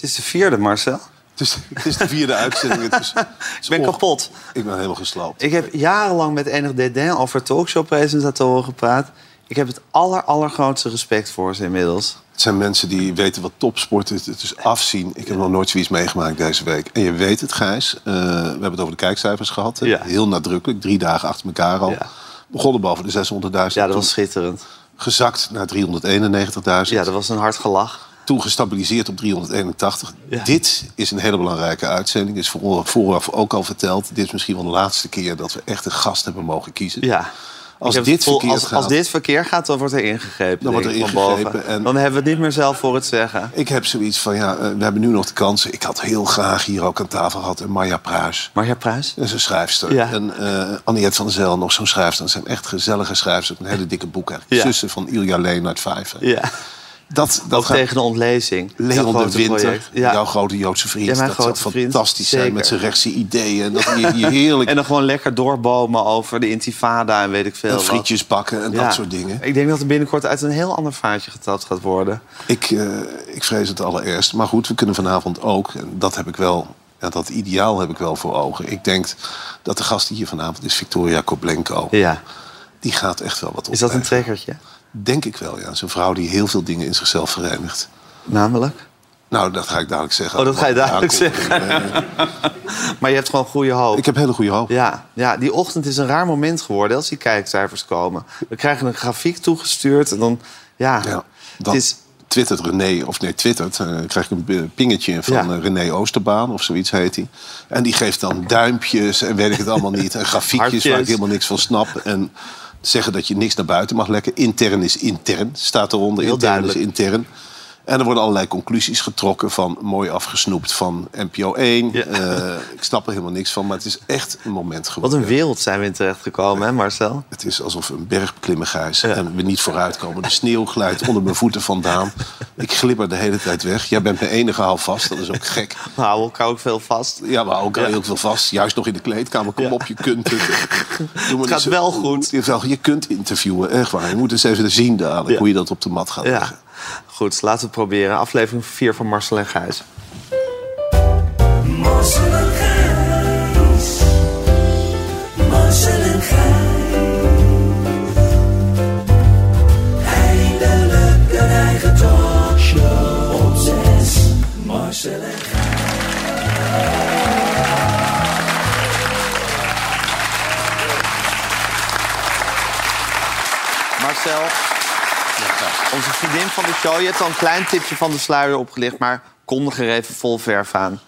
Het is de vierde, Marcel. Het is, het is de vierde uitzending. Het is, het is Ik ben onge- kapot. Ik ben helemaal gesloopt. Ik heb jarenlang met enig dédain over talkshow-presentatoren gepraat. Ik heb het aller, allergrootste respect voor ze inmiddels. Het zijn mensen die weten wat topsport is. Het is afzien. Ik heb nog nooit zoiets meegemaakt deze week. En je weet het, Gijs. eh, we hebben het over de kijkcijfers gehad. Ja. Heel nadrukkelijk. Drie dagen achter elkaar al. Ja. Begonnen boven de 600.000. Ja, dat was schitterend. gezakt naar 391.000. Ja, dat was een hard gelach. Toen gestabiliseerd op 381. Ja. Dit is een hele belangrijke uitzending. Is voor, vooraf ook al verteld. Dit is misschien wel de laatste keer dat we echt een gast hebben mogen kiezen. Ja. Als dit als, gaat- als dit verkeer gaat, dan wordt er ingegrepen. Dan wordt er ingegrepen en- Dan hebben we het niet meer zelf voor het zeggen. Ik heb zoiets van, ja, eh, we hebben nu nog de kans. Ik had heel graag hier ook aan tafel gehad een Marja Pruis. Marja Pruis? Dat is een schrijfster. Ja. En uh, Anniette van Zijl, nog zo'n schrijfster. Dat zijn echt gezellige schrijvers. Een hele dikke boek eigenlijk. Ja. Zussen van Ilja Leen uit Vijven. Ja. Dat, dat gaat- tegen de ontlezing. Leon de Winter, project. Jouw grote Joodse vriend. Ja, dat zou fantastisch zijn met zijn rechtse ideeën. En dat je, je heerlijk En dan gewoon lekker doorbomen over de intifada en weet ik veel en wat. frietjes bakken en Ja. dat soort dingen. Ik denk dat er binnenkort uit een heel ander vaatje getapt gaat worden. Ik, eh, ik vrees het allereerst. Maar goed, we kunnen vanavond ook. En dat heb ik wel. Ja, dat ideaal heb ik wel voor ogen. Ik denk dat de gast hier vanavond is Victoria Koblenko. Ja. Die gaat echt wel wat op. Is dat een trekkertje? Denk ik wel, ja. Een vrouw die heel veel dingen in zichzelf verenigt. Namelijk? Nou, dat ga ik dadelijk zeggen. Oh, dat ga je dadelijk zeggen. Maar je hebt gewoon goede hoop. Ik heb hele goede hoop. Ja, ja, die ochtend is een raar moment geworden als die kijkcijfers komen. We krijgen een grafiek toegestuurd en dan... Ja, Ja, dan het is... twittert René, of nee, twittert. Dan krijg ik een pingetje van Ja. eh, René Oosterbaan, of zoiets heet hij. En die geeft dan duimpjes en weet ik het allemaal niet. En grafiekjes waar ik helemaal niks van snap. En zeggen dat je niks naar buiten mag lekken. Intern is intern, staat eronder. Heel intern duidelijk. is intern. En er worden allerlei conclusies getrokken van mooi afgesnoept van NPO 1. Ja. Eh, ik snap er helemaal niks van, maar het is echt een moment Wat geworden. een wereld zijn we in terecht gekomen, hè Marcel? Het is alsof we een berg beklimmen, Gijs. En we niet vooruitkomen. De sneeuw glijdt onder mijn voeten vandaan. Ik glibber de hele tijd weg. Jij bent mijn enige houvast. Dat is ook gek. We houden elkaar ook veel vast. Ja, maar ook Ja. heel veel vast. Juist nog in de kleedkamer. Kom Ja. op, je kunt het. Doe maar gaat zo- wel goed. Je, kunt interviewen, echt waar. Je moet eens even zien dadelijk Ja. hoe je dat op de mat gaat Ja. leggen. Goed, laten we het proberen. Aflevering 4 van Marcel en Gijs. Marcel en Gijs. Marcel en Gijs. Eindelijk een eigen talkshow op zes. Marcel en Gijs. Marcel, onze vriendin van de show. Je hebt al een klein tipje van de sluier opgelicht, maar kondig er even vol verf aan.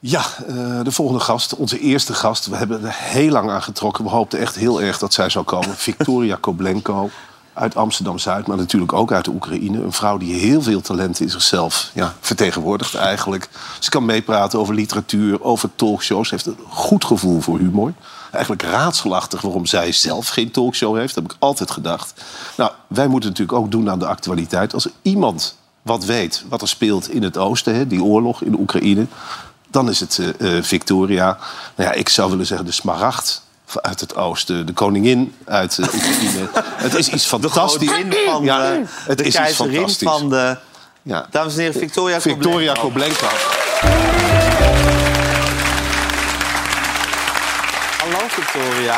Ja, eh, de volgende gast, onze eerste gast. We hebben er heel lang aan getrokken. We hoopten echt heel erg dat zij zou komen. Victoria Koblenko uit Amsterdam-Zuid, maar natuurlijk ook uit de Oekraïne. Een vrouw die heel veel talenten in zichzelf ja, vertegenwoordigt eigenlijk. Ze kan meepraten over literatuur, over talkshows. Ze heeft een goed gevoel voor humor. Eigenlijk raadselachtig waarom zij zelf geen talkshow heeft. Dat heb ik altijd gedacht. Nou, wij moeten natuurlijk ook doen aan de actualiteit. Als er iemand wat weet wat er speelt in het oosten, hè, die oorlog in de Oekraïne... dan is het eh, eh, Victoria. Nou ja, ik zou willen zeggen de smaragd uit het oosten. De koningin uit de Oekraïne. het is iets De fantastisch. godin van Ja, de, het de is iets fantastisch. van de... Ja. Dames en heren, Victoria Victoria. Koblenko. Victoria.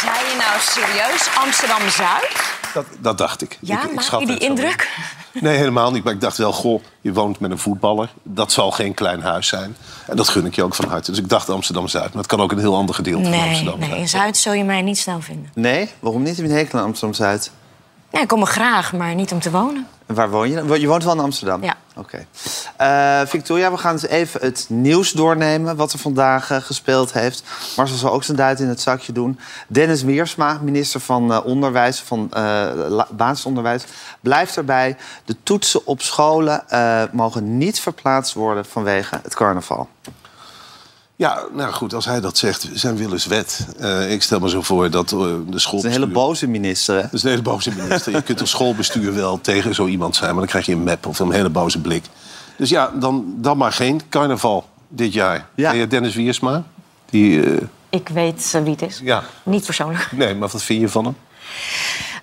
Zei je nou serieus Amsterdam-Zuid? Dat, dat dacht ik. Ja, ik, ik maak je die in. indruk? Nee, helemaal niet. Maar ik dacht wel, goh, je woont met een voetballer. Dat zal geen klein huis zijn. En dat gun ik je ook van harte. Dus ik dacht Amsterdam-Zuid. Maar het kan ook een heel ander gedeelte van Nee, Amsterdam nee, zijn. in Zuid zul je mij niet snel vinden. Nee, waarom niet? Heb je een hekel aan Amsterdam-Zuid? Nee, ik kom er graag, maar niet om te wonen. En waar woon je? Je woont wel in Amsterdam? Ja. Oké. Eh, Victoria, we gaan eens even het nieuws doornemen... wat er vandaag eh, gespeeld heeft. Marcel zal ook zijn duit in het zakje doen. Dennis Wiersma, minister van eh, Onderwijs, van basisonderwijs... blijft erbij. De toetsen op scholen mogen niet verplaatst worden vanwege het carnaval. Ja, nou goed, als hij dat zegt, zijn wil is wet. Eh, ik stel me zo voor dat eh, de Dat is schoolbestuur... een hele boze minister, hè? Dat is een hele boze minister. Je kunt als schoolbestuur wel tegen zo iemand zijn... maar dan krijg je een map of een hele boze blik. Dus ja, dan, dan maar geen carnaval dit jaar. Ja. Je Dennis Wiersma? Die, eh, Ik weet wie het is. ja. Niet persoonlijk. Nee, maar wat vind je van hem?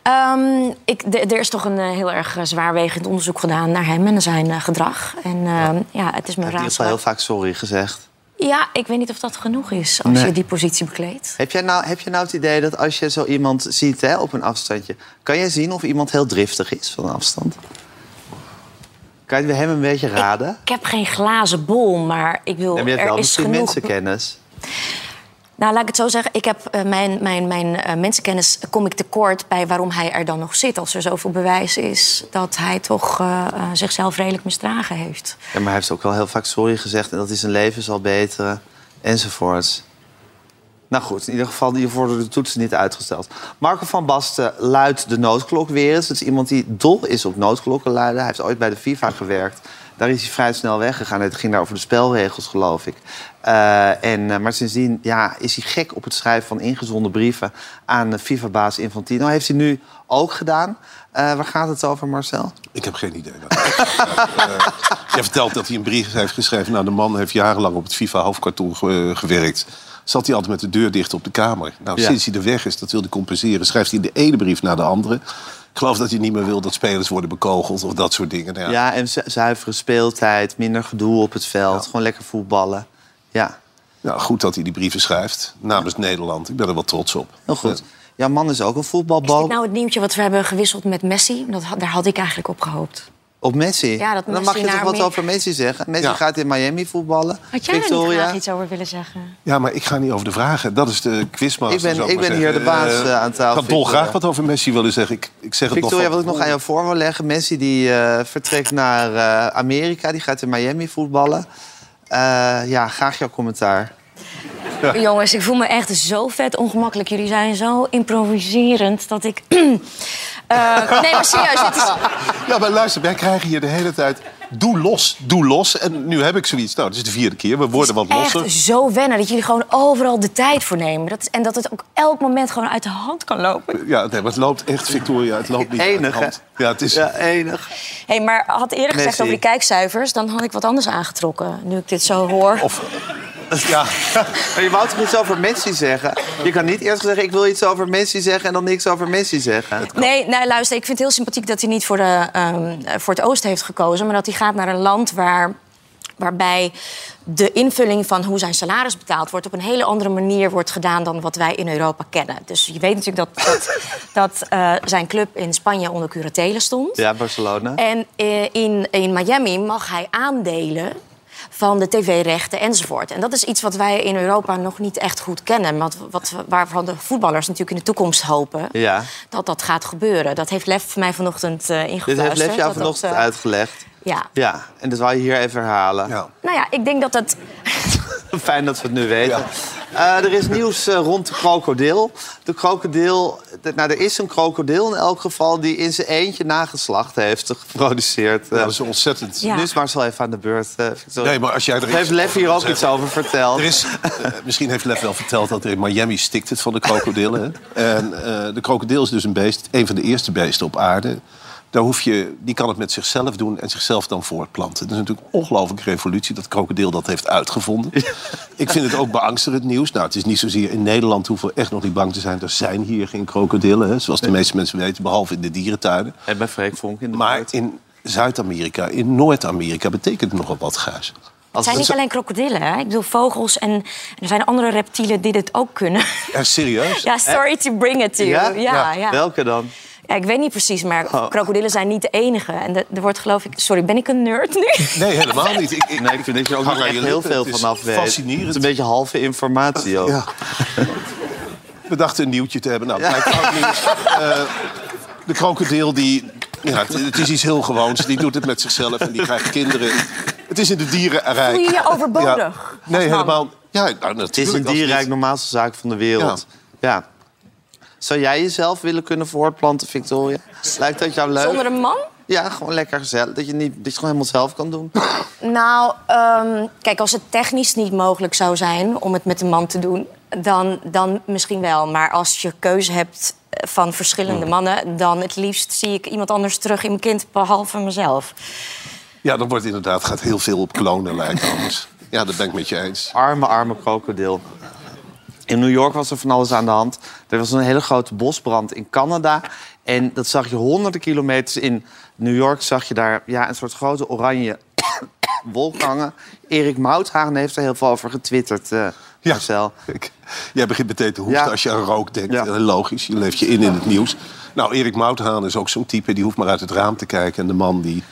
Ehm, ik, er is toch een heel erg zwaarwegend onderzoek gedaan naar hem en zijn gedrag. En ehm, ja, het is Hij mijn heeft in ieder geval raadsel. heel vaak sorry gezegd. Ja, ik weet niet of dat genoeg is als Nee. je die positie bekleedt. Heb jij, nou, heb je nou het idee dat als je zo iemand ziet hè, op een afstandje... kan jij zien of iemand heel driftig is van een afstand? Kan je bij hem een beetje raden? Ik heb geen glazen bol, maar ik wil. en je hebt er wel is misschien genoeg. mensenkennis. Nou, laat ik het zo zeggen. Ik heb eh, mijn, mijn, mijn eh, mensenkennis kom ik tekort bij waarom hij er dan nog zit. Als er zoveel bewijs is dat hij toch eh, zichzelf redelijk misdragen heeft. Ja, maar hij heeft ook wel heel vaak sorry gezegd... en dat hij zijn leven zal beteren, enzovoorts. Nou goed, in ieder geval hier worden de toetsen niet uitgesteld. Marco van Basten luidt de noodklok weer eens. Het is iemand die dol is op noodklokken luiden. Hij heeft ooit bij de FIFA gewerkt. Daar is hij vrij snel weggegaan. Het ging daar over de spelregels, geloof ik. Eh, en, eh, maar sindsdien ja, is hij gek op het schrijven van ingezonden brieven... aan FIFA-baas Infantino. Heeft hij nu ook gedaan. Eh, waar gaat het over, Marcel? Ik heb geen idee. uh, jij vertelt dat hij een brief heeft geschreven. Nou, de man heeft jarenlang op het FIFA-hoofdkantoor ge- gewerkt. Zat hij altijd met de deur dicht op de kamer. Nou, Ja. sinds hij er weg is, dat wil hij compenseren... schrijft hij de ene brief naar de andere. Ik geloof dat hij niet meer wil dat spelers worden bekogeld... of dat soort dingen. Ja, en zu- zuivere speeltijd, minder gedoe op het veld. Gewoon lekker voetballen. Ja, Nou, goed dat hij die brieven schrijft namens Nederland. Ik ben er wel trots op. heel goed. Jouw man is ook een Is voetbalboom. dit nou het nieuwtje wat we hebben gewisseld met Messi? Dat, daar had ik eigenlijk op gehoopt. Op Messi. Ja, dat Dan mag je toch wat meer- over Messi zeggen? Messi Ja. gaat in Miami voetballen. Had jij er niet Victoria. graag iets over willen zeggen? Ja, maar ik ga niet over de vragen. Dat is de quizmaster. Ik ben- ik ben hier de baas, Eh, eh, aan tafel, Ik had dol Victoria. graag wat over Messi willen zeggen. Ik, ik zeg het Victoria, nog wat ik nog aan jou voor wil leggen. Messi die eh, vertrekt naar eh, Amerika. Die gaat in Miami voetballen. Eh, ja, graag jouw commentaar. Jongens, ik voel me echt zo vet ongemakkelijk. Jullie zijn zo improviserend dat ik... Eh, nee, maar serieus, dit is... Ja, maar luister, wij krijgen hier de hele tijd... Doe los, doe los. En nu heb ik zoiets. Nou, het is de vierde keer. We worden wat losser. echt zo wennen dat jullie gewoon overal de tijd voor nemen. Dat, is- en dat het ook elk moment gewoon uit de hand kan lopen. Ja, nee, maar het loopt echt, Victoria. Het loopt niet uit de Enig, hè? hand. Ja, het is... Ja, enig. hey, maar had eerder gezegd Messi. over die kijkcijfers... dan had ik wat anders aangetrokken, nu ik dit zo hoor. Of, ja, Maar je wou toch iets over Messi zeggen? Je kan niet eerst zeggen, ik wil iets over Messi zeggen... en dan niks over Messi zeggen. Nee, nou, luister, ik vind het heel sympathiek dat hij niet voor, de, ehm, voor het oosten heeft gekozen... maar dat hij gaat naar een land waar, waarbij de invulling van hoe zijn salaris betaald wordt... op een hele andere manier wordt gedaan dan wat wij in Europa kennen. Dus je weet natuurlijk dat, dat, dat eh, zijn club in Spanje onder curatele stond. Ja, Barcelona. En eh, in, in Miami mag hij aandelen van de tv-rechten enzovoort. En dat is iets wat wij in Europa nog niet echt goed kennen. Wat, wat, waarvan de voetballers natuurlijk in de toekomst hopen Ja. dat dat gaat gebeuren. Dat heeft Lef mij vanochtend eh Dit heeft Lef jou dat dat, vanochtend eh, uitgelegd. Ja. Ja, en dat wou je hier even herhalen. ja. Nou ja, ik denk dat het... Fijn dat we het nu weten. Eh, er is nieuws eh, rond de krokodil. De krokodil, de- nou, er is een krokodil in elk geval die in zijn eentje nageslacht heeft geproduceerd. Ja, dat is ontzettend... Ja. Nu is Marcel even aan de beurt. eh. Nee, maar als jij er iets Heeft Lef hier ook iets over verteld? Er is, misschien heeft Lef wel verteld dat er in Miami stikt het van de krokodillen. hè. En eh, de krokodil is dus een beest, een van de eerste beesten op aarde. Daar hoef je, die kan het met zichzelf doen en zichzelf dan voortplanten. Het is natuurlijk een ongelooflijke revolutie dat krokodil dat heeft uitgevonden. Ik vind het ook beangstigend nieuws. Nou, het is niet zozeer in Nederland hoeven we echt nog niet bang te zijn. Er zijn hier geen krokodillen, hè, zoals de meeste mensen weten, behalve in de dierentuinen. En bij Freek Vonk in de Maar in Zuid-Amerika, in Noord-Amerika betekent het nogal wat. Als Het zijn niet alleen krokodillen, hè? Ik bedoel vogels en, en er zijn andere reptielen die dit ook kunnen. Ja, serieus? ja, sorry to bring it to you. Ja? Ja, Ja. ja. Welke dan? Ja, ik weet niet precies, maar Oh. krokodillen zijn niet de enige. En er er wordt geloof ik... Sorry, ben ik een nerd nu? Nee, helemaal niet. Ik, ik, Nee, ik vind dat je er ook niet heel lippen. veel Het is vanaf weet. fascinerend. Het is een beetje halve informatie ook. Ja. We dachten een nieuwtje te hebben. Nou, blijkt ook nieuws. Eh, de krokodil die... Ja, het, het is iets heel gewoons. Die doet het met zichzelf en die krijgt kinderen. Het is in de dierenrijk. Voel je je overbodig Ja. Nee, helemaal... Ja, nou, natuurlijk. Het is een dierrijk normaalste zaak van de wereld. Ja. Zou jij jezelf willen kunnen voortplanten, Victoria? Lijkt dat jou leuk? Zonder een man? Ja, gewoon lekker gezellig. Dat je, niet, dat je het gewoon helemaal zelf kan doen. Nou, ehm, kijk, als het technisch niet mogelijk zou zijn om het met een man te doen, dan, dan misschien wel. Maar als je keuze hebt eh, van verschillende mannen, dan het liefst zie ik iemand anders terug in mijn kind, behalve mezelf. Ja, dan wordt inderdaad gaat heel veel op klonen lijken anders. Ja, dat ben ik met je eens. Arme, arme krokodil. In New York was er van alles aan de hand. Er was een hele grote bosbrand in Canada. En dat zag je honderden kilometers in New York. Zag je daar ja, een soort grote oranje wolk hangen. Erik Mouthagen heeft er heel veel over getwitterd, eh Ja. Marcel. Ik- Jij begint meteen te hoesten Ja. als je aan rook denkt. Ja. Logisch, je leeft je in in het nieuws. Nou, Erik Mouthaan is ook zo'n type, die hoeft maar uit het raam te kijken. En de man die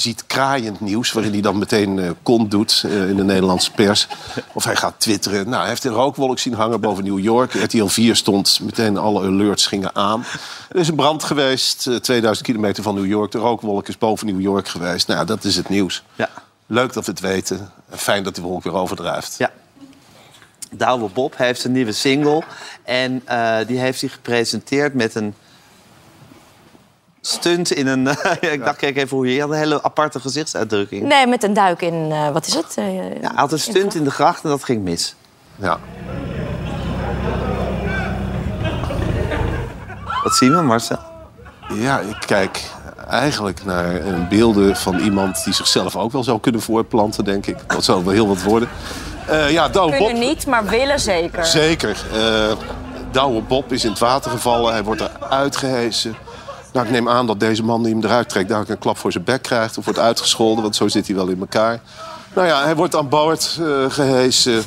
ziet kraaiend nieuws, waarin hij dan meteen eh kont doet eh, in de Nederlandse pers. Of hij gaat twitteren. Nou, hij heeft een rookwolk zien hangen boven New York. RTL 4 stond, meteen alle alerts gingen aan. Er is een brand geweest, eh, 2000 kilometer van New York. De rookwolk is boven New York geweest. Nou, dat is het nieuws. Ja. Leuk dat we het weten. En Fijn dat die wolk weer overdrijft. Ja. Douwe Bob heeft een nieuwe single. En eh, die heeft hij gepresenteerd met een stunt in een... ik dacht, kijk even hoe je... Je had een hele aparte gezichtsuitdrukking. Nee, met een duik in, eh, wat is het? Eh, Ja, hij had een stunt in de gracht en dat ging mis. Ja. Wat zien we, Marcel? Ja, ik kijk eigenlijk naar eh, beelden van iemand die zichzelf ook wel zou kunnen voorplanten, denk ik. Dat zou wel heel wat worden. Eh ja, Douwe Bob. Kunnen niet, maar willen zeker. Zeker. Eh Douwe Bob is in het water gevallen. Hij wordt eruit gehesen. Nou, ik neem aan dat deze man die hem eruit trekt... daar een klap voor zijn bek krijgt of wordt uitgescholden. Want zo zit hij wel in elkaar. Nou ja, hij wordt aan boord eh gehesen.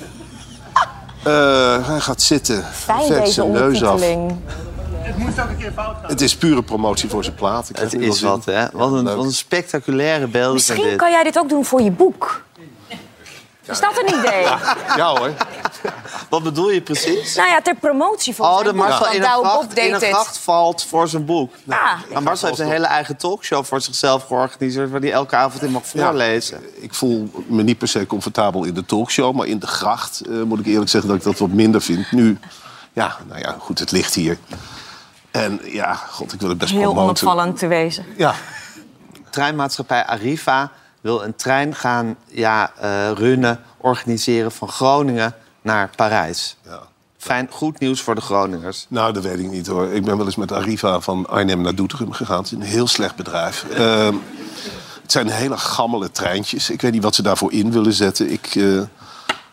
Eh, hij gaat zitten. Fijn Vet deze zijn neus af. ondertiteling. Het is pure promotie voor zijn plaat. Ik Het is wat, hè? Wat een, wat een spectaculaire beelden Misschien dit. kan jij dit ook doen voor je boek. Is dat een idee? Ja hoor. Wat bedoel je precies? Nou ja, ter promotie voor Oh, zijn de boek. Marcel Want in een, gracht, in een gracht valt voor zijn boek. Ja. Maar Marcel heeft een hele eigen talkshow voor zichzelf georganiseerd... waar hij elke avond in mag voorlezen. Ik voel me niet per se comfortabel in de talkshow, maar in de gracht eh, moet ik eerlijk zeggen dat ik dat wat minder vind. Nu, ja, nou ja, goed, het ligt hier. En ja, god, ik wil het best Heel promoten. onopvallend te wezen. Ja, treinmaatschappij Arriva wil een trein gaan ja, eh, runnen, organiseren van Groningen naar Parijs. ja. Fijn, goed nieuws voor de Groningers. Nou, dat weet ik niet hoor. Ik ben wel eens met Arriva van Arnhem naar Doetinchem gegaan. Het is een heel slecht bedrijf. Ehm, het zijn hele gammele treintjes. Ik weet niet wat ze daarvoor in willen zetten. Ik, eh,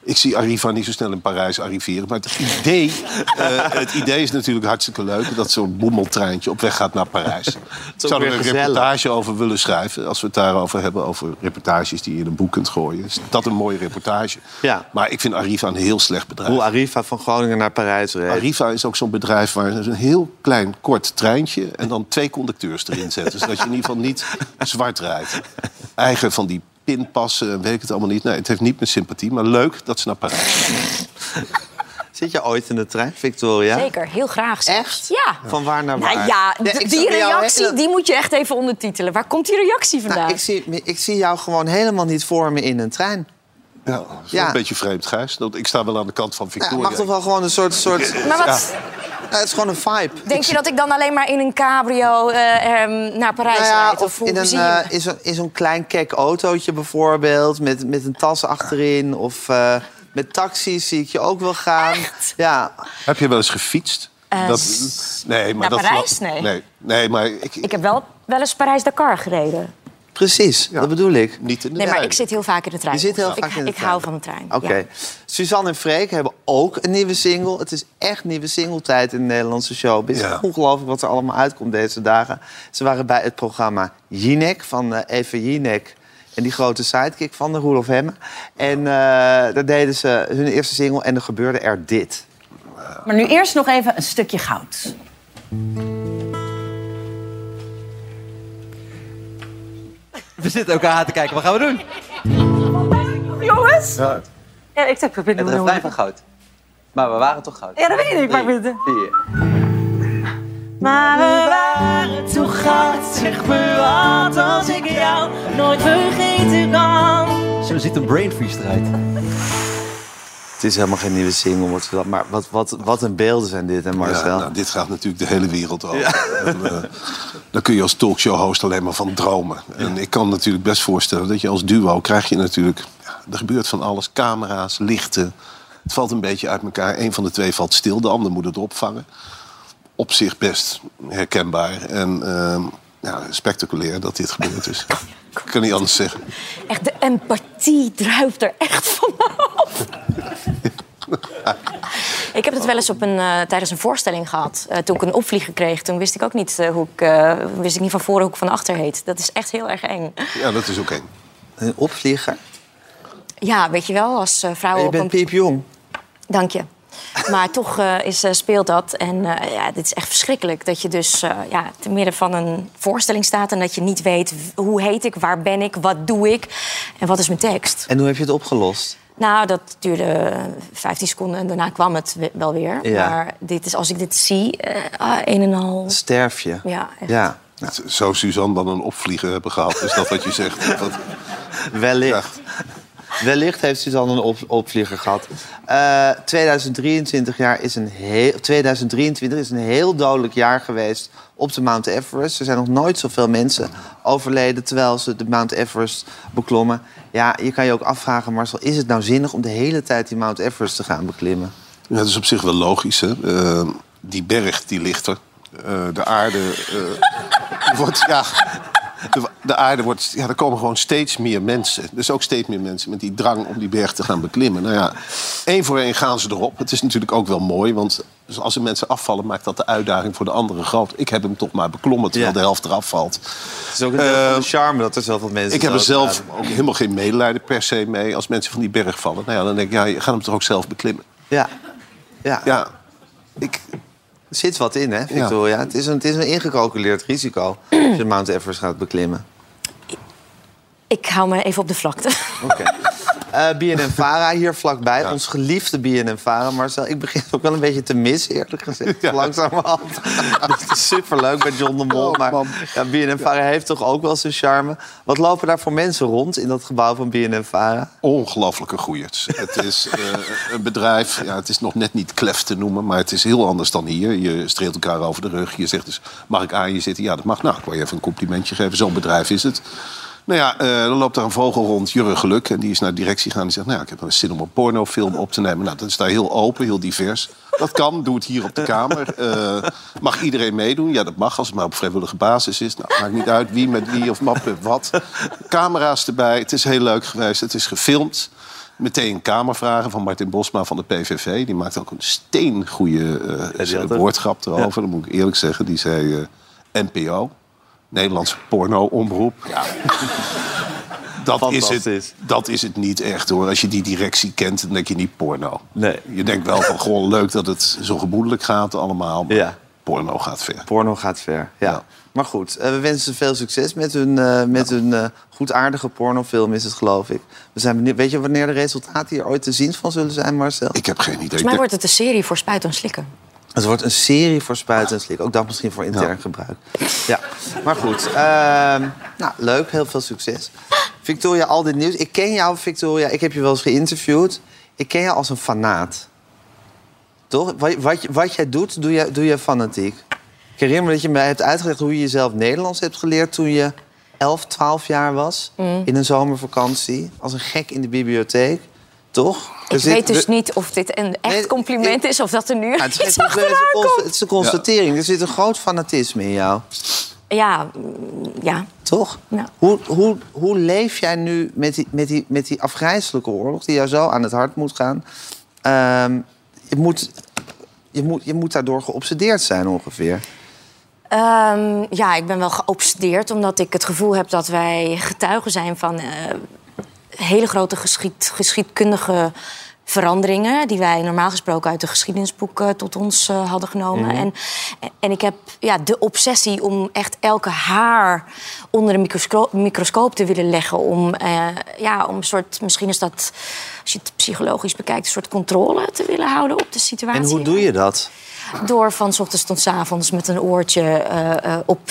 ik zie Arriva niet zo snel in Parijs arriveren. Maar het idee, eh, het idee is natuurlijk hartstikke leuk... dat zo'n boemeltreintje op weg gaat naar Parijs. Ik zou er een gezellig. reportage over willen schrijven. Als we het daarover hebben, over reportages die je in een boek kunt gooien. Is dat een mooie reportage. Ja. Maar ik vind Arriva een heel slecht bedrijf. Hoe Arriva van Groningen naar Parijs reed. Arriva is ook zo'n bedrijf waar een heel klein kort treintje... en dan twee conducteurs erin zetten. zodat je in ieder geval niet zwart rijdt. Eigen van die pinpassen en weet ik het allemaal niet. Nee, het heeft niet meer sympathie, maar leuk dat ze naar Parijs. Zit je ooit in de trein, Victoria? Zeker, heel graag. zelfs. Echt? Ja. Van waar naar waar? Nou ja, Nee, d- ik die reactie hele- die moet je echt even ondertitelen. Waar komt die reactie vandaan? Nou, ik, zie, ik zie jou gewoon helemaal niet voor me in een trein. Ja, dat is wel Ja. een beetje vreemd, Gijs. Ik sta wel aan de kant van Ja, Victoria. het mag toch wel gewoon een soort... soort maar wat, Ja, het is gewoon een vibe. denk je dat ik dan alleen maar in een cabrio eh, ehm, naar Parijs Nou ja, rijd? of hoe in, een, eh, in zo'n in zo'n klein kek autootje bijvoorbeeld, met, met een tas achterin. Of eh, met taxis zie ik je ook wel gaan. Ja, Heb je wel eens gefietst? Eh, dat, nee, maar naar dat Parijs? Nee. nee. Nee, maar ik, Ik heb wel, wel eens Parijs-Dakar gereden. Precies. Dat bedoel ik. niet in de Nee, maar ik zit heel vaak in de trein. Je zit heel ik, vaak in de ik trein. hou van de trein. Oké. ja. Suzanne en Freek hebben ook een nieuwe single. Het is echt nieuwe singletijd in de Nederlandse show. Het is Ja. ongelooflijk wat er allemaal uitkomt deze dagen. Ze waren bij het programma Jinek van eh Eva Jinek. En die grote sidekick van de Roelof Hemme. En eh, daar deden ze hun eerste single en er gebeurde er dit. Maar nu eerst nog even een stukje goud. We zitten elkaar aan te kijken. Wat gaan we doen? Jongens! Ja, ik zeg probeer Het refrein van goud. Maar we waren toch goud? Ja, dat weet ik. Maar, ik vier. maar we waren toch goud. Zeg me wat als ik jou nooit vergeten kan. Zo ziet een brain freeze eruit. Het is helemaal geen nieuwe single, wordt dat. Maar wat, wat, wat een beelden zijn dit, hè Marcel? Ja, nou, dit gaat natuurlijk de hele wereld over. En, eh, daar kun je als talkshow-host alleen maar van dromen. En ik kan natuurlijk best voorstellen dat je als duo krijg je natuurlijk... Ja, er gebeurt van alles, camera's, lichten. Het valt een beetje uit elkaar. Eén van de twee valt stil, de ander moet het opvangen. Op zich best herkenbaar en ehm, ja, spectaculair dat dit gebeurd is. Ik kan niet anders zeggen. Echt, de empathie druipt er echt vanaf. Ik heb het wel eens op een, eh, tijdens een voorstelling gehad. Eh, toen ik een opvlieger kreeg, toen wist ik ook niet eh, hoe ik, eh, wist ik niet van voren hoe ik van achter heet. Dat is echt heel erg eng. Ja, dat is ook eng. Een opvlieger. Ja, weet je wel, als eh, vrouw je op bent een... piepjong. Dank je. Maar toch eh, is, eh, speelt dat. En eh, ja, dit is echt verschrikkelijk. Dat je dus eh, ja, te midden van een voorstelling staat... en dat je niet weet hoe heet ik, waar ben ik, wat doe ik... en wat is mijn tekst. En hoe heb je het opgelost? Nou, dat duurde 15 seconden en daarna kwam het we- wel weer. Ja. Maar dit is, als ik dit zie, eh, ah, een en al... Sterf je. Ja, echt. Ja, Zou Suzanne dan een opvlieger hebben gehad? Is dat wat je zegt? Dat, wellicht. Wellicht heeft Suzanne een op, opvlieger gehad. Eh, 2023, jaar is een heel, 2023 is een heel dodelijk jaar geweest op de Mount Everest. Er zijn nog nooit zoveel mensen overleden terwijl ze de Mount Everest beklommen. Ja, je kan je ook afvragen, Marcel, is het nou zinnig om de hele tijd die Mount Everest te gaan beklimmen? ja, dat is op zich wel logisch. Hè? Eh, die berg die ligt er. Eh, de aarde eh, wordt... Ja, de, de aarde wordt... Ja, er komen gewoon steeds meer mensen. Dus ook steeds meer mensen met die drang om die berg te gaan beklimmen. Nou ja, één voor één gaan ze erop. Het is natuurlijk ook wel mooi, want als er mensen afvallen... maakt dat de uitdaging voor de anderen groot. Ik heb hem toch maar beklommen terwijl Ja. de helft eraf valt. Het is ook een deel van de charme dat er zoveel mensen Ik heb er zelf ook helemaal geen medelijden per se mee... als mensen van die berg vallen. Nou ja, dan denk ik, ja, je gaat hem toch ook zelf beklimmen. Ja. Ja. Ja, ik, Er zit wat in, hè, Victoria? Het, is een, het is een ingecalculeerd risico als je Mount Everest gaat beklimmen. Ik hou me even op de vlakte. Oké. Eh BNN-Vara hier vlakbij. Ons geliefde BNN-Vara. Marcel, ik begin het ook wel een beetje te missen, eerlijk gezegd. Ja. Langzamerhand. Het is superleuk bij John de Mol. Oh, maar ja, BNN-Vara heeft toch ook wel zijn charme. Wat lopen daar voor mensen rond in dat gebouw van BNN-Vara? ongelofelijke goeiers. Het is eh, een bedrijf, ja, het is nog net niet klef te noemen... maar het is heel anders dan hier. Je streelt elkaar over de rug. Je zegt dus, mag ik aan je zitten? Ja, dat mag. Nou, ik wil je even een complimentje geven. Zo'n bedrijf is het. Nou ja, eh dan loopt daar een vogel rond, Jurre Geluk. En die is naar de directie gegaan. Die zegt, nou ja, ik heb wel zin om een pornofilm op te nemen. Nou, dat is daar heel open, heel divers. Dat kan, doe het hier op de Kamer. Eh, mag iedereen meedoen? Ja, dat mag, als het maar op vrijwillige basis is. Nou, maakt niet uit wie met wie of wat met wat. Camera's erbij, het is heel leuk geweest. Het is gefilmd. Meteen kamervragen van Martin Bosma van de PVV. Die maakt ook een steengoede eh, had ook- woordgrap erover. Dat moet ik eerlijk zeggen. Die zei eh, NPO, Nederlandse porno-omroep. Ja. Dat is, het, dat is het niet echt hoor. Als je die directie kent, dan denk je niet porno. Nee. Je denkt wel van gewoon leuk dat het zo gemoedelijk gaat allemaal. Maar Ja. porno gaat ver. Porno gaat ver, ja. Ja. Maar goed, eh, we wensen ze veel succes met hun, eh, met hun eh, goedaardige pornofilm, is het geloof ik. We zijn benieuwd. Weet je wanneer de resultaten hier ooit te zien van zullen zijn, Marcel? Ik heb geen idee. Volgens mij wordt het een serie voor spuiten en slikken. Het wordt een serie voor spuiten en slik. Ook dat misschien voor intern Ja. gebruik. Ja, maar goed. ehm, nou, leuk. Heel veel succes. Victoria, al dit nieuws. Ik ken jou, Victoria. Ik heb je wel eens geïnterviewd. Ik ken jou als een fanaat. Toch? Wat, wat, je- wat jij doet, doe je, doe je fanatiek. Ik herinner me dat je mij hebt uitgelegd hoe je jezelf Nederlands hebt geleerd... toen je 11, 12 jaar was. In een zomervakantie. Als een gek in de bibliotheek. Toch? Ik zit- weet dus niet of dit een echt Nee, compliment ik- is... of dat er nu Ja, het, is, iets is, achteraan komt. het is een constatering. Er zit een groot fanatisme in jou. Ja, ja. Toch? Ja. Hoe, hoe, hoe leef jij nu met die, met, die, met die afgrijzelijke oorlog... die jou zo aan het hart moet gaan? Ehm, je, moet, je, moet, je moet daardoor geobsedeerd zijn ongeveer. Ehm, ja, ik ben wel geobsedeerd omdat ik het gevoel heb dat wij getuigen zijn van eh, hele grote geschied, geschiedkundige veranderingen die wij normaal gesproken uit de geschiedenisboeken tot ons eh, hadden genomen. en, en ik heb ja, de obsessie om echt elke haar onder een microscoop, microscoop te willen leggen. Om, eh, ja, om een soort, misschien is dat, als je het psychologisch bekijkt, een soort controle te willen houden op de situatie. En hoe doe je dat? Door van 's ochtends tot 's avonds met een oortje eh, op,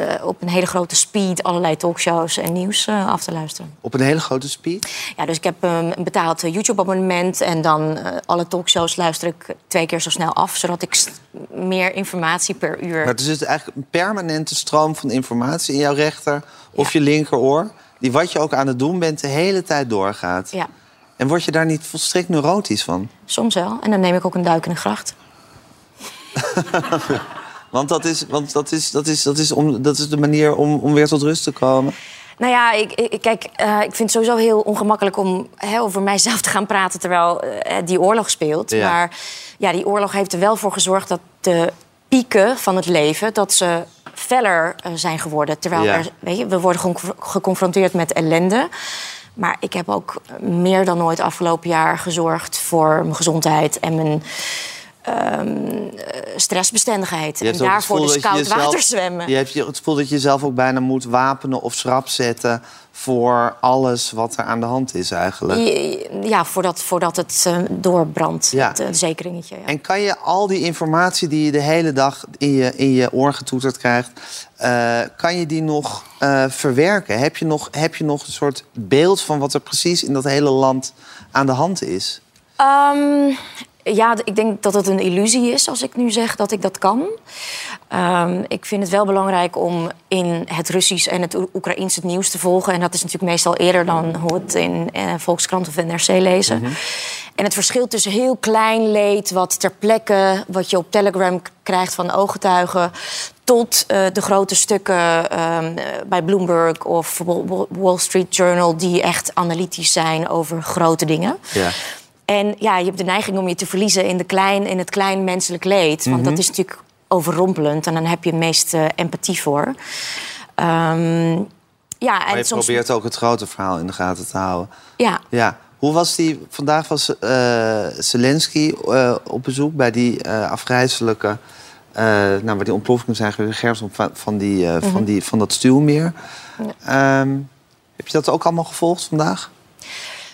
eh, op een hele grote speed allerlei talkshows en nieuws eh, af te luisteren. Op een hele grote speed? Ja, dus ik heb um, een betaald eh, YouTube-abonnement en dan alle talkshows luister ik twee keer zo snel af, zodat ik meer informatie per uur. Maar er zit eigenlijk een permanente stroom van informatie in jouw rechter of je linkeroor... die wat je ook aan het doen bent de hele tijd doorgaat. Ja, En word je daar niet volstrekt neurotisch van? soms wel. En dan neem ik ook een duik in de gracht. Want dat is, want dat is, dat is, dat is, om, dat is de manier om, om weer tot rust te komen. Nou ja, ik, ik, kijk, eh, ik vind het sowieso heel ongemakkelijk om hè, over mijzelf te gaan praten terwijl eh, die oorlog speelt. Ja. Maar ja, die oorlog heeft er wel voor gezorgd dat de pieken van het leven, dat ze feller eh, zijn geworden. Terwijl Ja. er, weet je, we worden gewoon geconfronteerd met ellende. Maar ik heb ook meer dan ooit afgelopen jaar gezorgd voor mijn gezondheid en mijn ehm, eh, stressbestendigheid. En daarvoor dus koud jezelf- water zwemmen. Je hebt het gevoel dat je jezelf ook bijna moet wapenen of schrap zetten... voor alles wat er aan de hand is eigenlijk. Ja, voordat, voordat het eh, doorbrandt, Ja. het eh, zekeringetje. Ja. En kan je al die informatie die je de hele dag in je, in je oor getoeterd krijgt... kan je die nog verwerken? Heb je, nog, heb je nog een soort beeld van wat er precies in dat hele land aan de hand is? Ehm, ja, ik denk dat het een illusie is als ik nu zeg dat ik dat kan. Ehm, ik vind het wel belangrijk om in het Russisch en het Oe- Oekraïens het nieuws te volgen. En dat is natuurlijk meestal eerder dan hoe het in eh, Volkskrant of NRC lezen. En het verschil tussen heel klein leed, wat ter plekke, wat je op Telegram krijgt van ooggetuigen, tot eh, de grote stukken ehm, eh, bij Bloomberg of Wall- Wall Street Journal, die echt analytisch zijn over grote dingen. Ja. En ja, je hebt de neiging om je te verliezen in, de klein, in het klein menselijk leed. Want dat is natuurlijk overrompelend en dan heb je het meest eh, empathie voor. Ehm, ja, Maar je en soms. probeert ook het grote verhaal in de gaten te houden. Ja, Ja. Hoe was die... Vandaag was eh, Zelensky eh, op bezoek bij die afgrijzelijke... nou, waar die ontploffingen zijn geweest, Gerson, van, van, die, van, die, van dat stuwmeer. Ehm, heb je dat ook allemaal gevolgd vandaag?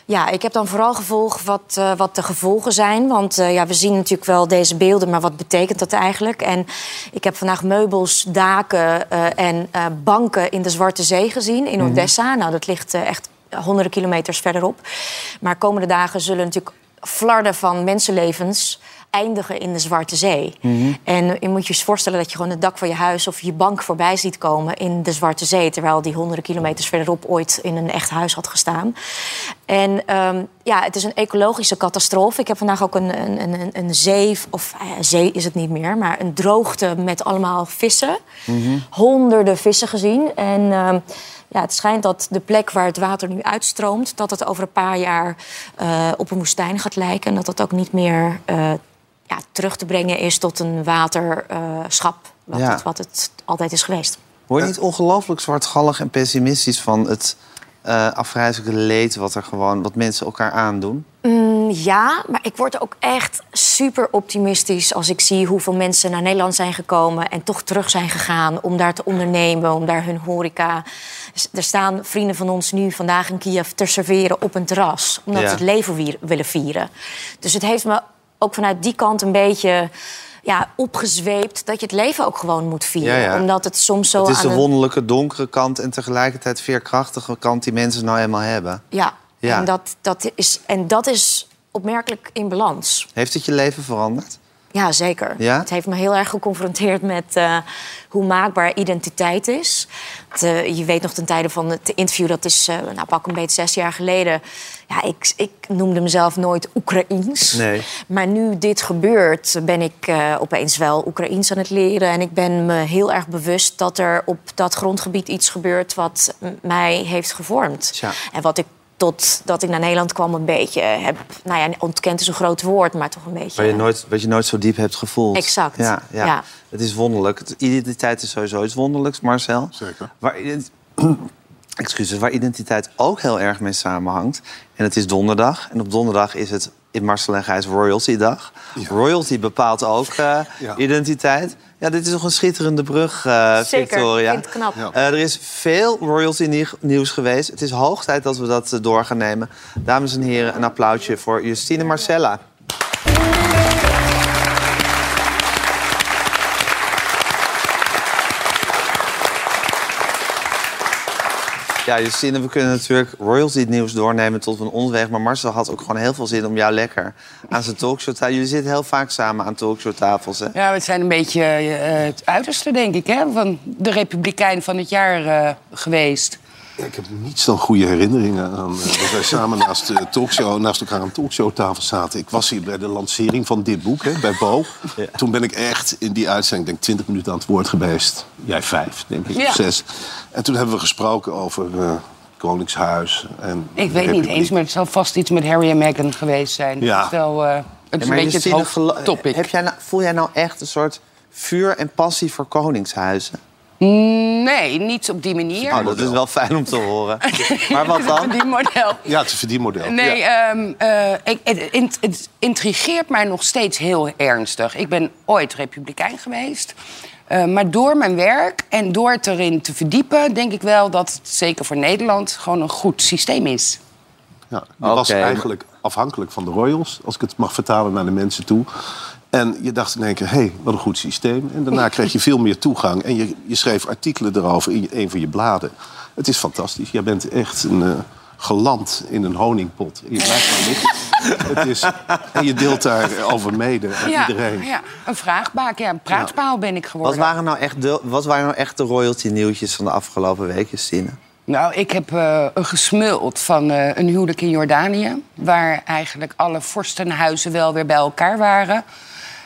Ja, ik heb dan vooral gevolgd wat, eh, wat de gevolgen zijn. Want eh, ja, we zien natuurlijk wel deze beelden, maar wat betekent dat eigenlijk? En ik heb vandaag meubels, daken eh, en banken in de Zwarte Zee gezien, in Odessa. Nou, dat ligt echt honderden kilometers verderop. Maar komende dagen zullen natuurlijk flarden van mensenlevens eindigen in de Zwarte Zee. En je moet je eens voorstellen dat je gewoon het dak van je huis of je bank voorbij ziet komen in de Zwarte Zee, terwijl die honderden kilometers verderop ooit in een echt huis had gestaan. En ehm, ja, het is een ecologische catastrofe. Ik heb vandaag ook een, een, een, een zee, of eh, zee is het niet meer, maar een droogte met allemaal vissen. Honderden vissen gezien. En ehm, ja, het schijnt dat de plek waar het water nu uitstroomt, dat het over een paar jaar eh, op een woestijn gaat lijken. En dat dat ook niet meer eh, ja, terug te brengen is tot een waterschap, wat, Ja. het, wat het altijd is geweest. Word je niet ongelooflijk zwartgallig en pessimistisch van het eh afgrijzelijke leed... Wat, er gewoon, wat mensen elkaar aandoen? Mm, Ja, maar ik word ook echt super optimistisch als ik zie hoeveel mensen naar Nederland zijn gekomen en toch terug zijn gegaan om daar te ondernemen, om daar hun horeca. S- Er staan vrienden van ons nu vandaag in Kiev te serveren op een terras, omdat Ja. ze het leven willen vieren. Dus het heeft me ook vanuit die kant een beetje ja, opgezweept dat je het leven ook gewoon moet vieren. Ja, ja. Omdat het soms zo Het is aan de wonderlijke donkere kant... en tegelijkertijd veerkrachtige kant die mensen nou eenmaal hebben. Ja, Ja. En, dat, dat is, en dat is opmerkelijk in balans. Heeft het je leven veranderd? Ja, zeker. Ja? Het heeft me heel erg geconfronteerd met eh, hoe maakbaar identiteit is. Het, eh, je weet nog ten tijde van het interview, dat is eh, nou, pak een beetje zes jaar geleden. Ja, ik, ik noemde mezelf nooit Oekraïens. Nee. Maar nu dit gebeurt, ben ik opeens wel Oekraïens aan het leren. En ik ben me heel erg bewust dat er op dat grondgebied iets gebeurt wat mij heeft gevormd. Tja. En wat ik totdat ik naar Nederland kwam een beetje heb... Nou ja, ontkend is een groot woord, maar toch een beetje... Waar je nooit, wat je nooit zo diep hebt gevoeld. Exact, Ja, ja. ja. Het is wonderlijk. Identiteit is sowieso iets wonderlijks, Marcel. Zeker. Waar, Excuses, waar identiteit ook heel erg mee samenhangt. En het is donderdag. En op donderdag is het in Marcel en Gijs Royalty Dag. Royalty bepaalt ook eh, Ja. identiteit. Ja, dit is nog een schitterende brug, eh, Zeker, Victoria. ik vind het knap. Ja. Eh, er is veel royalty nie- nieuws geweest. Het is hoog tijd dat we dat door gaan nemen. Dames en heren, een applausje voor Justine Marcella. Ja, Justine, we kunnen natuurlijk royalty nieuws doornemen tot een onderweg. Maar Marcel had ook gewoon heel veel zin om jou lekker aan zijn talkshow te Jullie zitten heel vaak samen aan talkshowtafels, hè? Ja, het zijn een beetje eh, het uiterste, denk ik, hè, van de Republikein van het jaar eh, geweest. Ik heb niets dan goede herinneringen aan eh, dat wij samen naast, de talkshow, naast elkaar aan een talkshowtafel zaten. Ik was hier bij de lancering van dit boek, hè, bij Bo. Toen ben ik echt in die uitzending, denk 20 minuten aan het woord geweest. Jij vijf, denk ik, Ja. of zes. En toen hebben we gesproken over eh, Koningshuis. En Ik weet niet eens, maar het zal vast iets met Harry en Meghan geweest zijn. Ja. Het is wel eh, het is Ja, een je beetje het hoofdtopic. Heb jij nou, voel jij nou echt een soort vuur en passie voor koningshuizen? Nee, niet op die manier. Oh, dat is wel fijn om te horen. Maar wat dan? Model. Ja, het is een verdienmodel. Nee, Ja. ehm, eh, ik, het, int- het intrigeert mij nog steeds heel ernstig. Ik ben ooit republikein geweest. Eh, maar door mijn werk en door het erin te verdiepen... denk ik wel dat het zeker voor Nederland gewoon een goed systeem is. Ja, je was eigenlijk afhankelijk van de royals, als ik het mag vertalen naar de mensen toe. En je dacht in één keer, hé, hey, wat een goed systeem. En daarna kreeg je veel meer toegang. En je, je schreef artikelen erover in een van je bladen. Het is fantastisch. Jij bent echt een, eh, geland in een honingpot. En je blijft maar liggen. Het is, en je deelt daarover mede aan iedereen. ja, een vraagbaak, ja, een praatpaal ben ik Wat geworden. waren nou echt de, wat waren nou echt de royalty nieuwtjes van de afgelopen weken, Stine? Nou, ik heb eh, een gesmuld van eh, een huwelijk in Jordanië... waar eigenlijk alle vorstenhuizen wel weer bij elkaar waren.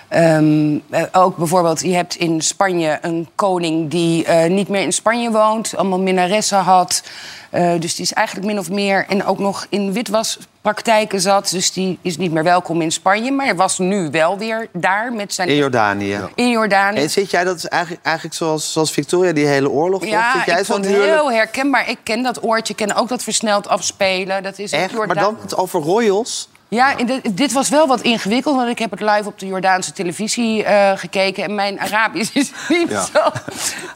Ehm, eh, ook bijvoorbeeld, je hebt in Spanje een koning die eh, niet meer in Spanje woont... allemaal minnaressen had. Eh, dus die is eigenlijk min of meer... en ook nog in witwaspraktijken zat. Dus die is niet meer welkom in Spanje. Maar hij was nu wel weer daar met zijn... In Jordanië. in Jordanië. En zit jij, dat is eigenlijk, eigenlijk zoals, zoals Victoria die hele oorlog? Ja, zit jij ik vond het heel herkenbaar. Ik ken dat oortje, ik ken ook dat versneld afspelen. Dat is Echt? Maar dan het over royals? Ja, dit, dit was wel wat ingewikkeld, want ik heb het live op de Jordaanse televisie eh, gekeken. En mijn Arabisch is niet, Ja. zo,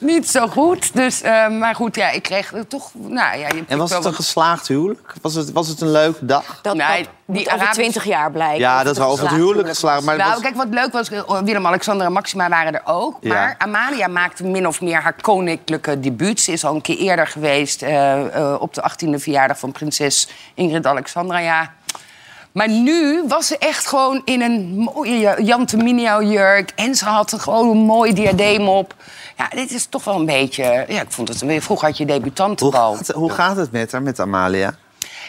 niet zo goed. Dus, eh, maar goed, ja, ik kreeg er toch... Nou, ja, je En was het een geslaagd huwelijk? Was het, was het een leuke dag? Dat, Nee, dat die moet over Arabische- 20 jaar blijken. Ja, dat we over het geslaagd huwelijk geslagen. Maar nou, was- kijk, wat leuk was, eh, Willem, Alexander en Maxima waren er ook. Ja. Maar Amalia maakte min of meer haar koninklijke debuut. Ze is al een keer eerder geweest eh, eh, op de 18e verjaardag van prinses Ingrid Alexandra. Ja. Maar nu was ze echt gewoon in een mooie Jan Terminio jurk. En ze had gewoon een mooi diadeem op. Ja, dit is toch wel een beetje... Ja, ik vond het. Vroeger had je Hoe debutantenbal. gaat, hoe gaat het met haar, met Amalia?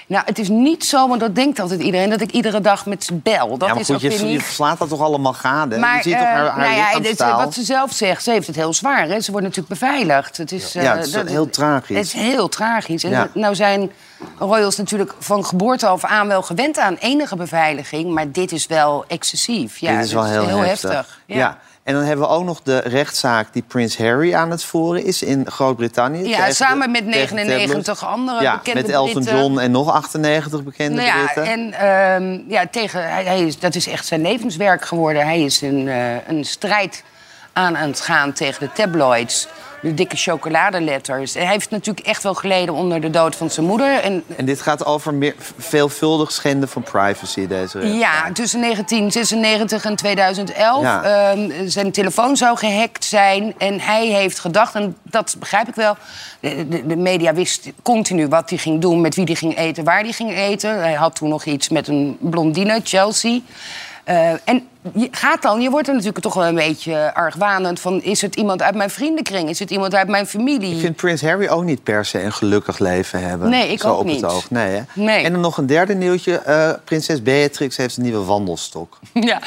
Nou, het is niet zo, want dat denkt altijd iedereen... dat ik iedere dag met ze bel. Dat ja, maar is goed, ook je, verslaat dat toch allemaal gade? Maar je ziet toch eh, haar, haar nou ja, dit, wat ze zelf zegt, ze heeft het heel zwaar. Hè? Ze wordt natuurlijk beveiligd. Het is, Ja, eh, het is dat- heel tragisch. Het is heel tragisch. En Ja. nou zijn royals natuurlijk van geboorte af aan wel gewend aan enige beveiliging. Maar dit is wel excessief. Ja, Dit is wel heel, heftig. Ja. En dan hebben we ook nog de rechtszaak die Prins Harry aan het voeren is in Groot-Brittannië. Ja, samen met tegen de 99 tabloids. andere ja, bekende met Elton Britten. John en nog 98 bekende Nou ja, Britten. en ehm, ja, tegen, hij, hij is, dat is echt zijn levenswerk geworden. Hij is een, eh, een strijd aan aan het gaan tegen de tabloids. De dikke chocoladeletters. Hij heeft natuurlijk echt wel geleden onder de dood van zijn moeder. En En dit gaat over meer, veelvuldig schenden van privacy, deze rechtszaak. ja, tussen 1996 en 2011. Ja. ehm, zijn telefoon zou gehackt zijn. En hij heeft gedacht, en dat begrijp ik wel... De, de, de media wist continu wat hij ging doen, met wie hij ging eten, waar hij ging eten. Hij had toen nog iets met een blondine, Chelsea. Eh, en je gaat dan, je wordt er natuurlijk toch wel een beetje argwanend van... is het iemand uit mijn vriendenkring? Is het iemand uit mijn familie? Ik vind Prins Harry ook niet per se een gelukkig leven hebben. Nee, ik Zo ook op niet. Het oog. Nee, hè? Nee. En dan nog een derde nieuwtje. eh, prinses Beatrix heeft een nieuwe wandelstok. Ja.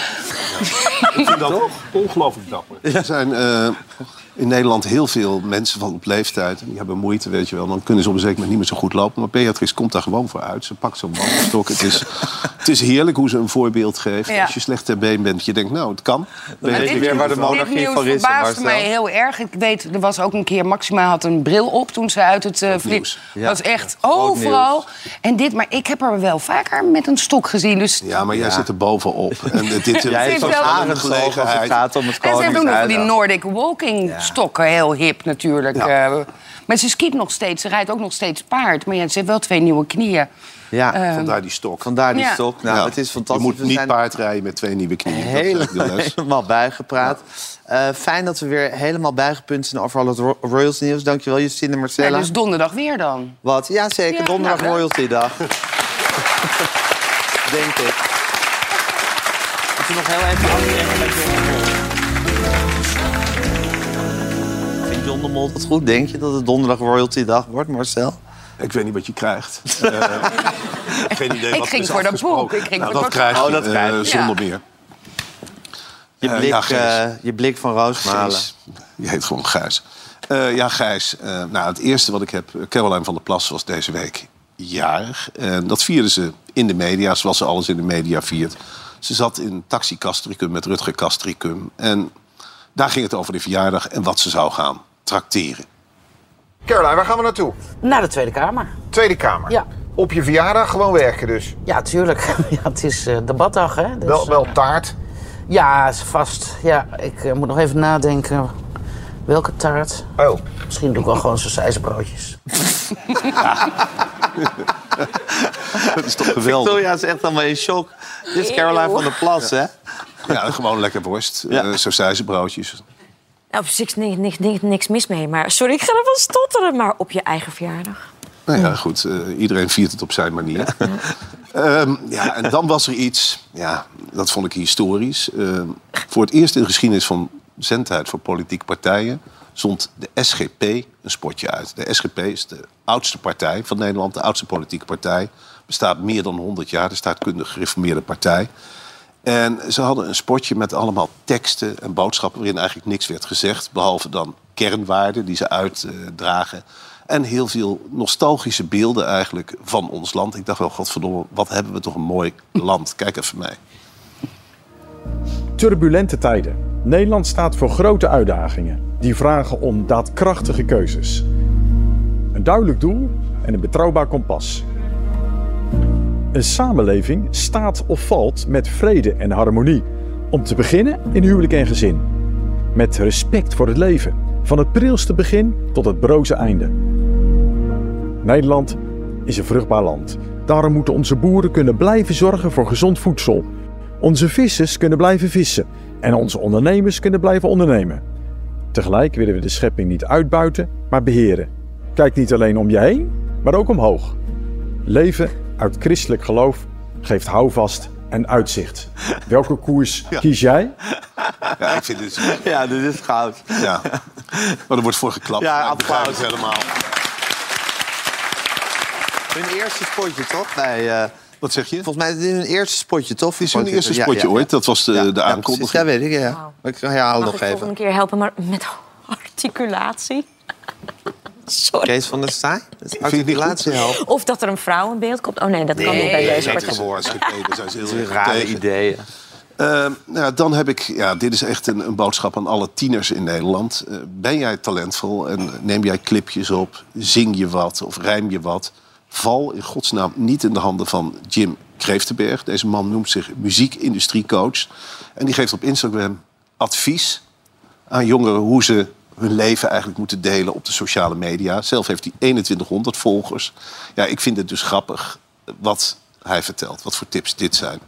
Ik vind dat ongelooflijk dapper. Er zijn eh, in Nederland heel veel mensen van op leeftijd. en Die hebben moeite, weet je wel. Dan kunnen ze op een zeker moment niet meer zo goed lopen. Maar Beatrix komt daar gewoon voor uit. Ze pakt zo'n wandelstok. Het is, het is heerlijk hoe ze een voorbeeld geeft. Ja. Als je slecht ter been bent, je denkt, nou, het kan. weet je Beatrix weer waar de monarchie Dit nieuws van is, verbaasde mij heel erg. Ik weet, er was ook een keer, Maxima had een bril op toen ze uit het uh. Ja. was echt Ja, overal. En dit, maar ik heb haar wel vaker met een stok gezien. Dus Ja, maar jij zit er bovenop. En dit Jij ook wel- als het gaat om het en ze heeft ook nog van koningshuis. die Nordic walking stokken, heel hip natuurlijk. Maar ze skiet nog steeds, ze rijdt ook nog steeds paard. Maar ja, ze heeft wel twee nieuwe knieën. Ja, Eh, Vandaar die stok. vandaar die Ja. stok. Nou, Ja. het is fantastisch. Je moet niet zijn paardrijden met twee nieuwe knieën. Helemaal bijgepraat. Eh, fijn dat we weer helemaal bijgepunt zijn over al het Ro- Royals nieuws. Dankjewel, Justine en Ja, Marcella. dus donderdag weer dan. Wat? Ja, zeker. Ja, Donderdag nou? Royalty Dag. Denk ik. Moeten we nog heel even John de Mol het goed? Denk je dat het donderdag Royalty Dag wordt, Marcel? Ik weet niet wat je krijgt. Eh, geen idee Ik wat ging is voor dat boek. Ik ging Nou, voor dat dat krijg je Oh, dat krijg je. eh, zonder Ja. meer. Je Eh, blik, ja, Gijs. eh, je blik van Roosmalen. Je heet gewoon Gijs. Eh, ja, Gijs. eh, nou, het eerste wat ik heb... Caroline van der Plas was deze week jarig. En dat vierden ze in de media, zoals ze alles in de media viert. Ze zat in Taxi Castricum met Rutger Castricum. En daar ging het over de verjaardag en wat ze zou gaan trakteren. Caroline, waar gaan we naartoe? Naar de Tweede Kamer. Tweede Kamer. Ja. Op je verjaardag gewoon werken dus. Ja, tuurlijk. Ja, het is eh, debatdag, hè? Dus, wel, wel eh, taart. ja, is vast. Ja, ik eh, moet nog even nadenken. Welke taart? Oh. Misschien doe ik wel gewoon broodjes. Dat is toch geweldig? Victoria is echt allemaal in shock. Dit is Caroline van der Plas, hè? Ja, gewoon lekker worst. Ja. Ja. sausijzenbroodjes. Op zich niks, niks, mis mee. Maar sorry, ik ga ervan stotteren. Maar op je eigen verjaardag. Nou ja, goed. eh, iedereen viert het op zijn manier. Ehm, ja, en dan was er iets, ja, dat vond ik historisch. Ehm, voor het eerst in de geschiedenis van zendtijd voor politieke partijen... zond de SGP een spotje uit. De SGP is de oudste partij van Nederland, de oudste politieke partij. Bestaat meer dan 100 jaar, de staatkundig gereformeerde partij. En ze hadden een spotje met allemaal teksten en boodschappen... waarin eigenlijk niks werd gezegd, behalve dan kernwaarden die ze uitdragen... En heel veel nostalgische beelden eigenlijk van ons land. Ik dacht wel, godverdomme, wat hebben we toch een mooi land. Kijk even mee. Turbulente tijden. Nederland staat voor grote uitdagingen. Die vragen om daadkrachtige keuzes. Een duidelijk doel en een betrouwbaar kompas. Een samenleving staat of valt met vrede en harmonie. Om te beginnen in huwelijk en gezin. Met respect voor het leven. Van het prilste begin tot het broze einde. Nederland is een vruchtbaar land. Daarom moeten onze boeren kunnen blijven zorgen voor gezond voedsel. Onze vissers kunnen blijven vissen. En onze ondernemers kunnen blijven ondernemen. Tegelijk willen we de schepping niet uitbuiten, maar beheren. Kijk niet alleen om je heen, maar ook omhoog. Leven uit christelijk geloof geeft houvast en uitzicht. Welke koers kies jij? Ja, ik vind dit... Ja, dit is goud. Ja. Maar er wordt voor geklapt. Ja, ik applaus. helemaal. Hun eerste spotje, toch? Bij, eh, Wat zeg je? volgens mij is dit hun eerste spotje, toch? Het is hun eerste spotje ooit. Dat was de, Ja, de aankondiging. Ja, weet ik, ja. Ik ga jou Mag nog ik even. volgende keer helpen, maar met articulatie? Sorry. Kees van der Staaij? Articulatie helpen. Of dat er een vrouw in beeld komt. Oh nee, dat kan niet bij deze dat partij. is gewoon SGP, daar zijn ze heel Rare ideeën. Ehm, nou, dan heb ik, ja, dit is echt een, een boodschap aan alle tieners in Nederland. Eh, ben jij talentvol en neem jij clipjes op, zing je wat of rijm je wat? Val in godsnaam niet in de handen van Jim Kreeftenberg. Deze man noemt zich muziekindustriecoach. En die geeft op Instagram advies aan jongeren hoe ze hun leven eigenlijk moeten delen op de sociale media. Zelf heeft hij 2100 volgers. Ja, ik vind het dus grappig wat hij vertelt, wat voor tips dit zijn.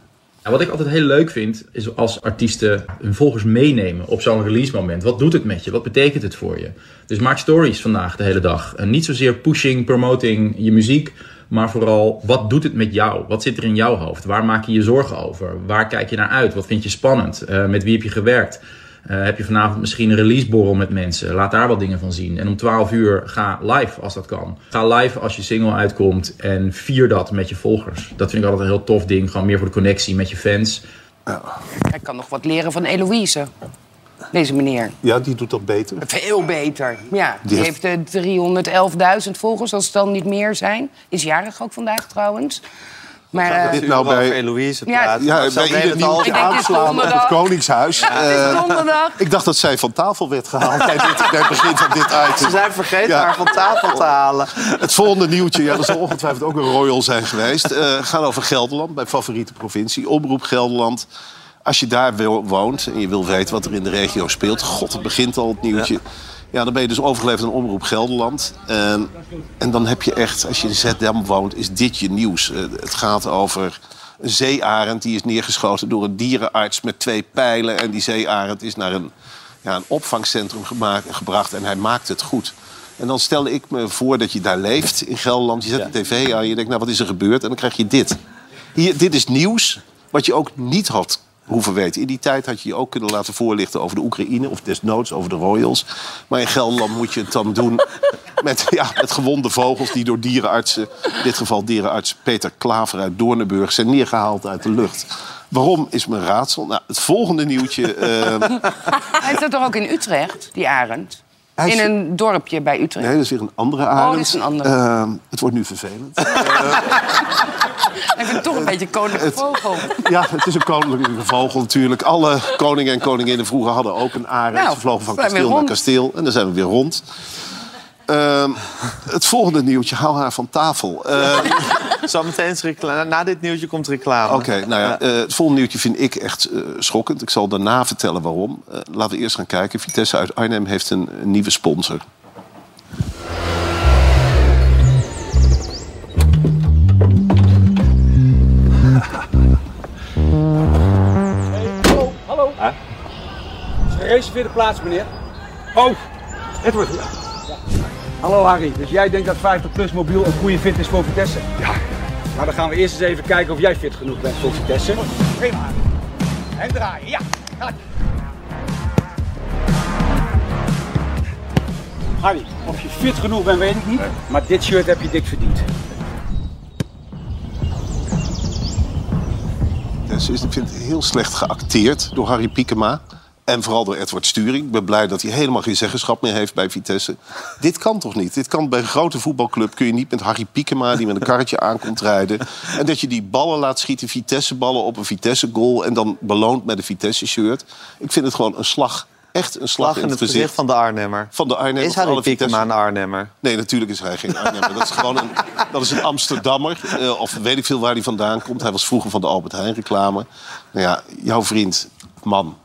En wat ik altijd heel leuk vind, is als artiesten hun volgers meenemen op zo'n release moment. Wat doet het met je? Wat betekent het voor je? Dus maak stories vandaag de hele dag. En niet zozeer pushing, promoting je muziek, maar vooral wat doet het met jou? Wat zit er in jouw hoofd? Waar maak je je zorgen over? Waar kijk je naar uit? Wat vind je spannend? Eh, met wie heb je gewerkt? Eh, heb je vanavond misschien een releaseborrel met mensen? Laat daar wat dingen van zien. En om 12 uur ga live als dat kan. Ga live als je single uitkomt en vier dat met je volgers. Dat vind ik altijd een heel tof ding. Gewoon meer voor de connectie met je fans. Hij kan nog wat leren van Eloïse. Deze meneer. Ja, die doet dat beter. Veel beter. Ja, die, Die heeft eh, 311.000 volgers, als het dan niet meer zijn. Is jarig ook vandaag trouwens. Maar, eh, dit nou bij- Eloïse Ja, praten. Ja, zo bij ieder nieuwtje aanslaan op het Koningshuis. het Eh, is donderdag. ik dacht dat zij van tafel werd gehaald bij, dit, bij het begin van dit Ze item. zijn vergeten Ja. haar van tafel te halen. Het volgende nieuwtje, ja, dat zal ongetwijfeld ook een royal zijn geweest. Eh gaat over Gelderland, mijn favoriete provincie. Omroep Gelderland. Als je daar wil- woont en je wil weten wat er in de regio speelt... god, het begint al het nieuwtje. Ja, dan ben je dus overgeleverd aan Omroep Gelderland. En, en dan heb je echt, als je in Zeddam woont, is dit je nieuws. Eh, het gaat over een zeearend die is neergeschoten door een dierenarts met twee pijlen. En die zeearend is naar een, ja, een opvangcentrum gemaakt, gebracht en hij maakt het goed. En dan stelde ik me voor dat je daar leeft in Gelderland. Je zet de tv aan, je denkt, nou wat is er gebeurd? En dan krijg je dit. Hier, dit is nieuws wat je ook niet had hoeven weten. In die tijd had je je ook kunnen laten voorlichten over de Oekraïne... of desnoods over de Royals. Maar in Gelderland moet je het dan doen met, ja, met gewonde vogels... die door dierenartsen, in dit geval dierenarts Peter Klaver uit Doornenburg... zijn neergehaald uit de lucht. Waarom is mijn raadsel? Nou, het volgende nieuwtje... eh, Hij zit toch ook in Utrecht, die arend? Is- In een dorpje bij Utrecht. nee, dat is weer een andere Oh, arend. dat is een andere. Eh, het wordt nu vervelend. Ik vind het toch een beetje koninklijke vogel. Ja, het is een koninklijke vogel natuurlijk. Alle koningen en koninginnen vroeger hadden ook een arend. Nou, Ze vlogen van kasteel naar kasteel. En dan zijn we weer rond. Ehm, het volgende nieuwtje, haal haar van tafel. Eh, Zometeen is reclame. Na dit nieuwtje komt reclame. Oké, nou ja, eh, het volgende nieuwtje vind ik echt eh, schokkend. Ik zal daarna vertellen waarom. Eh, laten we eerst gaan kijken. Vitesse uit Arnhem heeft een, een nieuwe sponsor. Gereserveerde plaats, meneer. Oh, Edward. Ja. Hallo Harry, dus jij denkt dat 50 plus mobiel een goede fit is voor Vitesse? Ja. Nou, dan gaan we eerst eens even kijken of jij fit genoeg bent voor Vitesse. Prima. En draaien, ja. Harry, of je fit genoeg bent, weet ik niet. Maar dit shirt heb je dik verdiend. Ik vind het heel slecht geacteerd door Harry Piekema. En vooral door Edward Sturing. Ik ben blij dat hij helemaal geen zeggenschap meer heeft bij Vitesse. Dit kan toch niet? Dit kan bij een grote voetbalclub kun je niet met Harry Piekema... die met een karretje aankomt rijden. En dat je die ballen laat schieten, Vitesse-ballen op een Vitesse-goal... en dan beloont met een Vitesse-shirt. Ik vind het gewoon een slag. Echt een slag, Slag in het gezicht van de Arnhemmer. Van de Arnhemmer. Is Harry Piekema een Arnhemmer? Nee, natuurlijk is hij geen Arnhemmer. Dat is gewoon een, dat is een Amsterdammer. eh, of weet ik veel waar hij vandaan komt. Hij was vroeger van de Albert Heijn reclame. Nou ja, jouw vriend, man,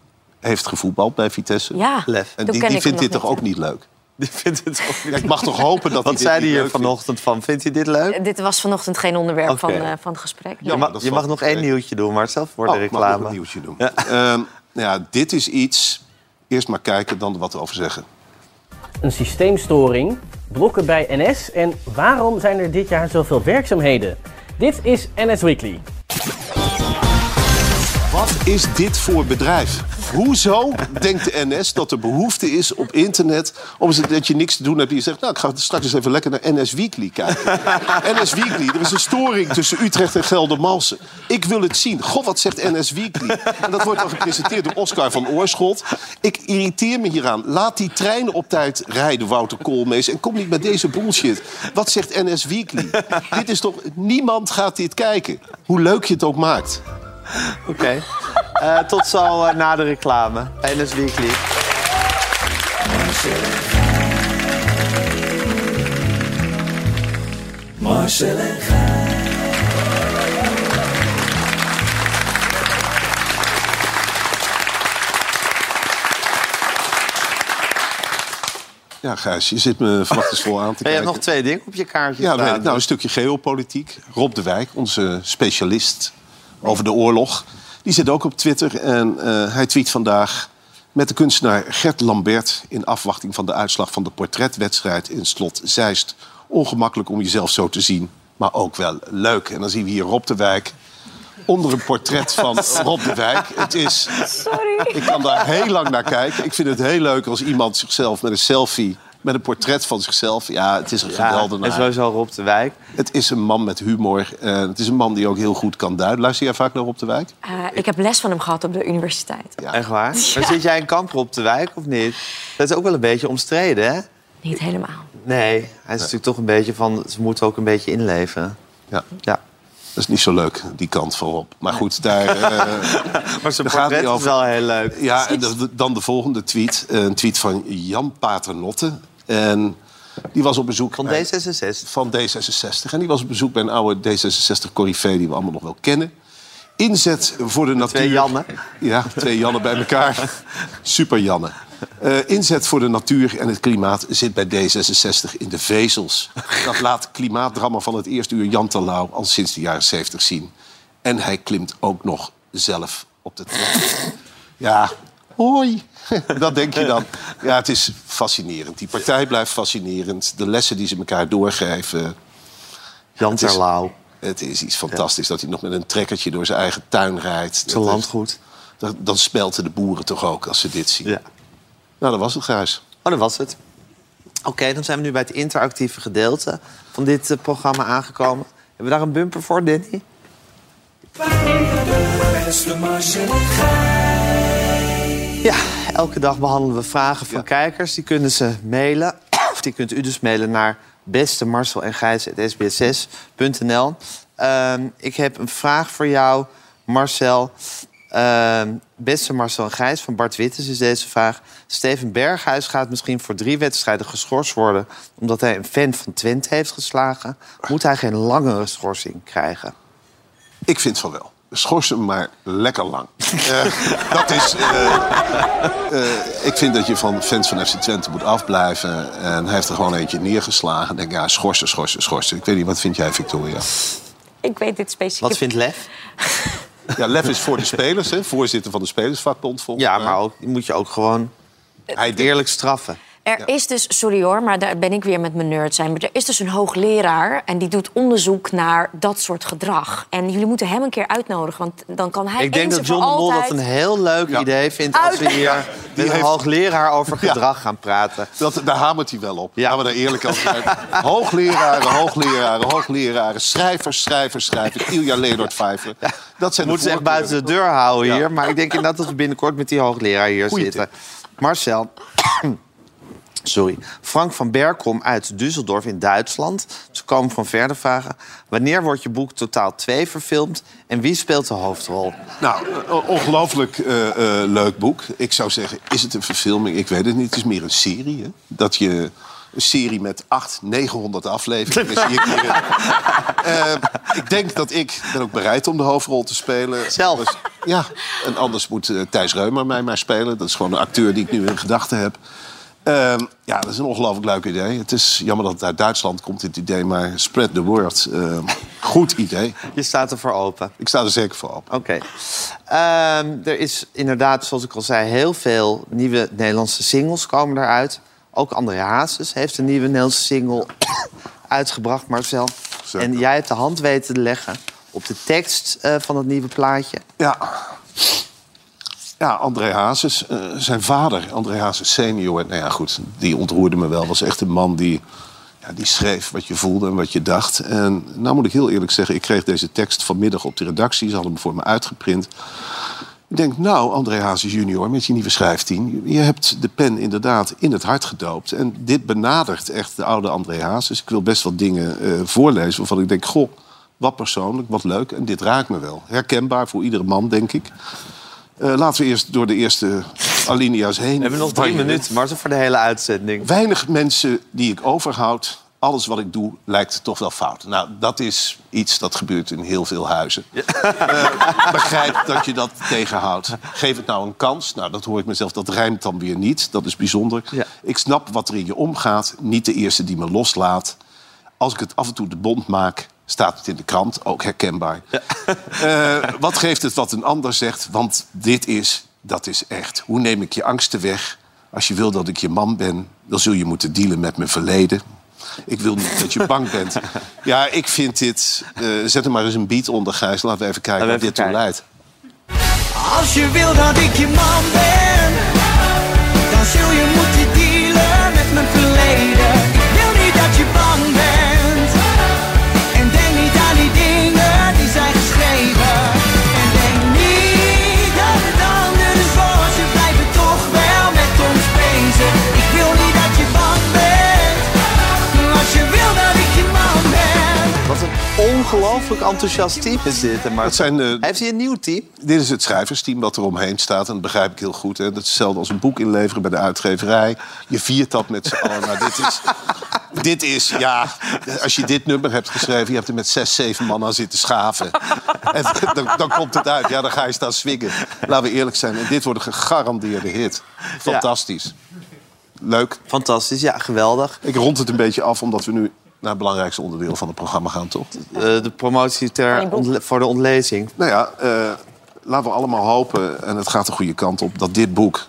heeft gevoetbald bij Vitesse. Ja, Lef. En die, die vindt dit toch ook niet leuk? Die vindt het ook niet Ja, ik mag toch hopen dat hij Wat zei hij hier leuk vanochtend van? Vindt hij dit leuk? Dit was vanochtend geen onderwerp van, eh, van het gesprek. Je, mag, je mag nog één nieuwtje doen, maar zelf voor de Oh, ik mag reclame. nog een nieuwtje doen. Ehm, ja, dit is iets... Eerst maar kijken, dan wat over zeggen. Een systeemstoring, blokken bij NS en waarom zijn er dit jaar zoveel werkzaamheden? Dit is NS Weekly. Wat is dit voor bedrijf? Hoezo denkt de NS dat er behoefte is op internet... om dat je niks te doen hebt en je zegt... nou, ik ga straks eens even lekker naar NS Weekly kijken. NS Weekly, er is een storing tussen Utrecht en Geldermalsen. Ik wil het zien. God, wat zegt NS Weekly? En dat wordt dan gepresenteerd door Oscar van Oorschot. Ik irriteer me hieraan. Laat die treinen op tijd rijden, Wouter Koolmees. En kom niet met deze bullshit. Wat zegt NS Weekly? dit is toch... Niemand gaat dit kijken. Hoe leuk je het ook maakt. Oké. Eh, tot zo eh, na de reclame. NS Weekly. Marcel en Gijs. Ja, Gijs, je zit me verwachtingsvol aan te En je kijken. hebt nog twee dingen op je kaartje Ja, nou, een stukje geopolitiek. Rob de Wijk, onze specialist over de oorlog... die zit ook op Twitter en eh, hij tweet vandaag... met de kunstenaar Gert Lambert... in afwachting van de uitslag van de portretwedstrijd in Slot Zeist. Ongemakkelijk om jezelf zo te zien, maar ook wel leuk. En dan zien we hier Rob de Wijk onder een portret van Rob de Wijk. Het is... Sorry. Ik kan daar heel lang naar kijken. Ik vind het heel leuk als iemand zichzelf met een selfie... met een portret van zichzelf... Ja, het is een Ja, geweldenaar. en sowieso Rob de Wijk. Het is een man met humor. Eh, het is een man die ook heel goed kan duiden. Luister jij vaak naar Rob de Wijk? Eh, ik heb les van hem gehad op de universiteit. Echt waar? Maar zit jij in kamp Rob de Wijk of niet? Dat is ook wel een beetje omstreden, hè? Niet helemaal. Nee, hij is natuurlijk toch een beetje van... ze moeten ook een beetje inleven. Ja. Ja. Dat is niet zo leuk, die kant van Rob. Maar goed, daar... eh, Maar zijn gaat portret hij is wel heel leuk. Ja, en de- dan de volgende tweet. Een tweet van Jan Paternotte. En die was op bezoek... Van bij- D66. Van D66. En die was op bezoek bij een oude D66-corrivee... die we allemaal nog wel kennen. Inzet voor de natuur... Twee Jannen. Ja, twee Jannen bij elkaar. Super Janne. Eh, inzet voor de natuur en het klimaat zit bij D66 in de vezels. Dat laat klimaatdramma van het eerste uur Jan Terlouw al sinds de jaren 70 zien. En hij klimt ook nog zelf op de trap. Ja, hoi. Dat denk je dan. Ja, het is fascinerend. Die partij blijft fascinerend. De lessen die ze elkaar doorgeven. Jan Het is- Terlouw. Het is iets fantastisch dat hij nog met een trekkertje door zijn eigen tuin rijdt. Zijn landgoed. Dan, dan spelten de boeren toch ook als ze dit zien. Ja. Nou, dat was het, Gijs. Oh, dat was het. Oké, dan zijn we nu bij het interactieve gedeelte van dit eh, programma aangekomen. Hebben we daar een bumper voor, Danny? Beste Marcel en Gijs. Ja, elke dag behandelen we vragen van kijkers. Die kunnen ze mailen. Of die kunt u dus mailen naar beste Marcel en Gijs.sbs6.nl. Ehm, ik heb een vraag voor jou, Marcel. Ehm, beste Marcel en Gijs, van Bart Wittes is deze vraag. Steven Berghuis gaat misschien voor drie wedstrijden geschorst worden... omdat hij een fan van Twente heeft geslagen. Moet hij geen langere schorsing krijgen? Ik vind van wel. Schors hem maar lekker lang. Eh, dat is. eh, eh, ik vind dat je van fans van FC Twente moet afblijven. En hij heeft er gewoon eentje neergeslagen. Ik denk, ja, schorsen, schorsen, schorsen. Ik weet niet, wat vind jij, Victoria? Ik weet dit specifiek. Wat vindt Lef? Ja, Lef is voor de spelers, hè? voorzitter van de Spelersvakbond. volgens Ja, maar ook, die moet je ook gewoon eerlijk straffen. Er is dus, sorry hoor, maar daar ben ik weer met mijn nerd zijn. Maar er is dus een hoogleraar en die doet onderzoek naar dat soort gedrag. En jullie moeten hem een keer uitnodigen, want dan kan hij Ik denk eens dat John de Mol dat altijd- een heel leuk idee vindt... als we hier met een heeft- hoogleraar over gedrag gaan praten. Dat, daar hamert hij wel op. Ja. We daar eerlijk over zijn. Hoogleraren, hoogleraren, hoogleraren. Schrijvers, schrijvers, schrijvers. Ilja Leonard Vijver. Dat zijn de Moeten ze echt buiten de deur houden Ja. hier. Maar ik denk inderdaad dat we binnenkort met die hoogleraar hier Goeie zitten. Marcel. Sorry. Frank van Berkom uit Düsseldorf in Duitsland. Ze komen van verder vragen. Wanneer wordt je boek Totaal 2 verfilmd? En wie speelt de hoofdrol? Nou, ongelooflijk eh, eh, leuk boek. Ik zou zeggen, is het een verfilming? Ik weet het niet. Het is meer een serie. Hè? Dat je een serie met 800, 900 afleveringen... ik. Eh, ik denk dat ik ben ook bereid om de hoofdrol te spelen. Zelf? ja, en anders moet Thijs Reumer mij maar spelen. Dat is gewoon een acteur die ik nu in gedachten heb. Ehm, ja, dat is een ongelooflijk leuk idee. Het is jammer dat het uit Duitsland komt, dit idee. Maar spread the word. Ehm, goed idee. Je staat er voor open. Ik sta er zeker voor open. Oké. Ehm, er is inderdaad, zoals ik al zei, heel veel nieuwe Nederlandse singles komen eruit. Ook André Hazes heeft een nieuwe Nederlandse single uitgebracht, Marcel. En jij hebt de hand weten te leggen op de tekst eh, van het nieuwe plaatje. Ja. Ja, André Hazes, eh, zijn vader, André Hazes senior... Nou ja, goed, die ontroerde me wel. Was echt een man die, ja, die schreef wat je voelde en wat je dacht. En nou moet ik heel eerlijk zeggen, ik kreeg deze tekst vanmiddag op de redactie. Ze hadden hem voor me uitgeprint. Ik denk, nou, André Hazes junior, met je nieuwe schrijfteam... je hebt de pen inderdaad in het hart gedoopt. En dit benadert echt de oude André Hazes. Ik wil best wat dingen eh, voorlezen waarvan ik denk... goh, wat persoonlijk, wat leuk. En dit raakt me wel. Herkenbaar voor iedere man, denk ik. Eh, laten we eerst door de eerste alinea's heen. We hebben nog drie minuten, Marcel, voor de hele uitzending. Weinig mensen die ik overhoud, alles wat ik doe, lijkt toch wel fout. Nou, dat is iets dat gebeurt in heel veel huizen. Eh, begrijp dat je dat tegenhoudt. Geef het nou een kans. Nou, dat hoor ik mezelf, dat rijmt dan weer niet. Dat is bijzonder. Ik snap wat er in je omgaat. Niet de eerste die me loslaat. Als ik het af en toe de bond maak, staat het in de krant. Ook herkenbaar. Eh, wat geeft het wat een ander zegt? Want dit is, dat is echt. Hoe neem ik je angsten weg? Als je wil dat ik je man ben, dan zul je moeten dealen met mijn verleden. Ik wil niet dat je bang bent. Ja, ik vind dit... eh, zet er maar eens een beat onder, Gijs. Laten we even kijken waar dit toe leidt. Als je wil dat ik je man ben, dan zul je moeten ongelooflijk enthousiast team is dit. Maar Dat zijn, Heeft hij een nieuw team? Dit is het schrijversteam wat er omheen staat. En dat begrijp ik heel goed. Hè. Dat is hetzelfde als een boek inleveren bij de uitgeverij. Je viert dat met z'n allen. Nou, dit, is, dit is, ja... Als je dit nummer hebt geschreven... je hebt er met zes, zeven man aan zitten schaven. En dan, dan komt het uit. Ja, dan ga je staan swingen. Laten we eerlijk zijn. En dit wordt een gegarandeerde hit. Fantastisch. Leuk. Fantastisch, ja, geweldig. Ik rond het een beetje af, omdat we nu naar het belangrijkste onderdeel van het programma gaan, toch? Eh, de promotie ter ontle- voor de ontlezing. Nou ja, eh, laten we allemaal hopen, en het gaat de goede kant op... dat dit boek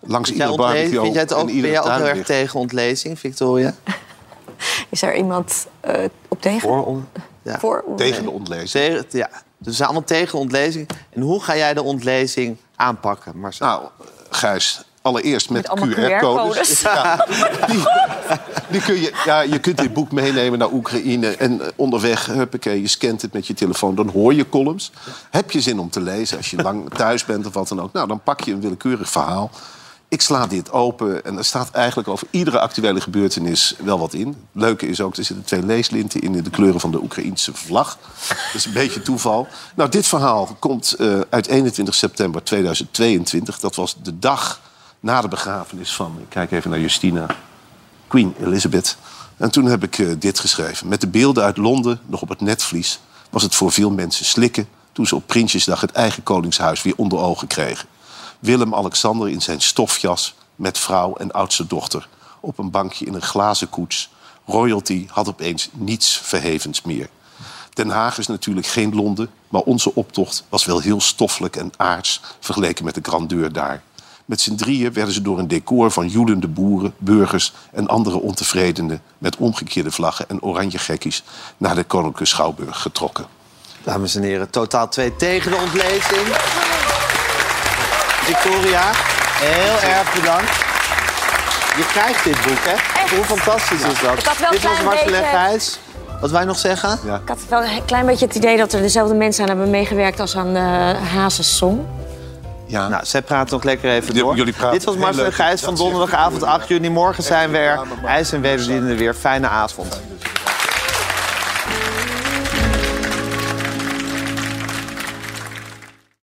langs ontle- barbecue vind jij het ook, en ben jij ook heel erg tegen ontlezing, Victoria? Is er iemand eh, op tegen? Voor, on- ja. Voor Tegen de ontlezing. Tegen, ja. Dus we zijn allemaal tegen ontlezing. En hoe ga jij de ontlezing aanpakken? Marcel? Nou, Gijs, allereerst met, QR-codes. Ja, die, die kun je, ja, je kunt dit boek meenemen naar Oekraïne. En eh, onderweg, huppakee, je scant het met je telefoon. Dan hoor je columns. Heb je zin om te lezen als je lang thuis bent of wat dan ook? Nou, dan pak je een willekeurig verhaal. Ik sla dit open en er staat eigenlijk over iedere actuele gebeurtenis wel wat in. Het leuke is ook, er zitten twee leeslinten in in de kleuren van de Oekraïnse vlag. Dat is een beetje toeval. Nou, dit verhaal komt eh, uit 21 september 2022. Dat was de dag na de begrafenis van, ik kijk even naar Justina, Queen Elizabeth. En toen heb ik eh, dit geschreven. Met de beelden uit Londen nog op het netvlies was het voor veel mensen slikken toen ze op Prinsjesdag het eigen koningshuis weer onder ogen kregen. Willem-Alexander in zijn stofjas met vrouw en oudste dochter op een bankje in een glazen koets. Royalty had opeens niets verhevens meer. Den Haag is natuurlijk geen Londen, maar onze optocht was wel heel stoffelijk en aards vergeleken met de grandeur daar. Met z'n drieën werden ze door een decor van joelende boeren, burgers en andere ontevredenen met omgekeerde vlaggen en oranje gekkies naar de Koninklijke Schouwburg getrokken. Dames en heren, totaal twee tegen de ontlezing. Victoria, heel erg bedankt. Je krijgt dit boek, hè? Hoe fantastisch is dat? Ik had wel dit was klein Marcel en beetje- Gijs. Wat wij nog zeggen? Ik had wel een klein beetje het idee dat er dezelfde mensen aan hebben meegewerkt als aan de Hazes Song. Ja. Nou, zij praten nog lekker even door. jullie Dit was Marcel en leuk. Gijs van donderdagavond 8 juni. Morgen zijn we er. IJs en wederdienende weer. Fijne avond.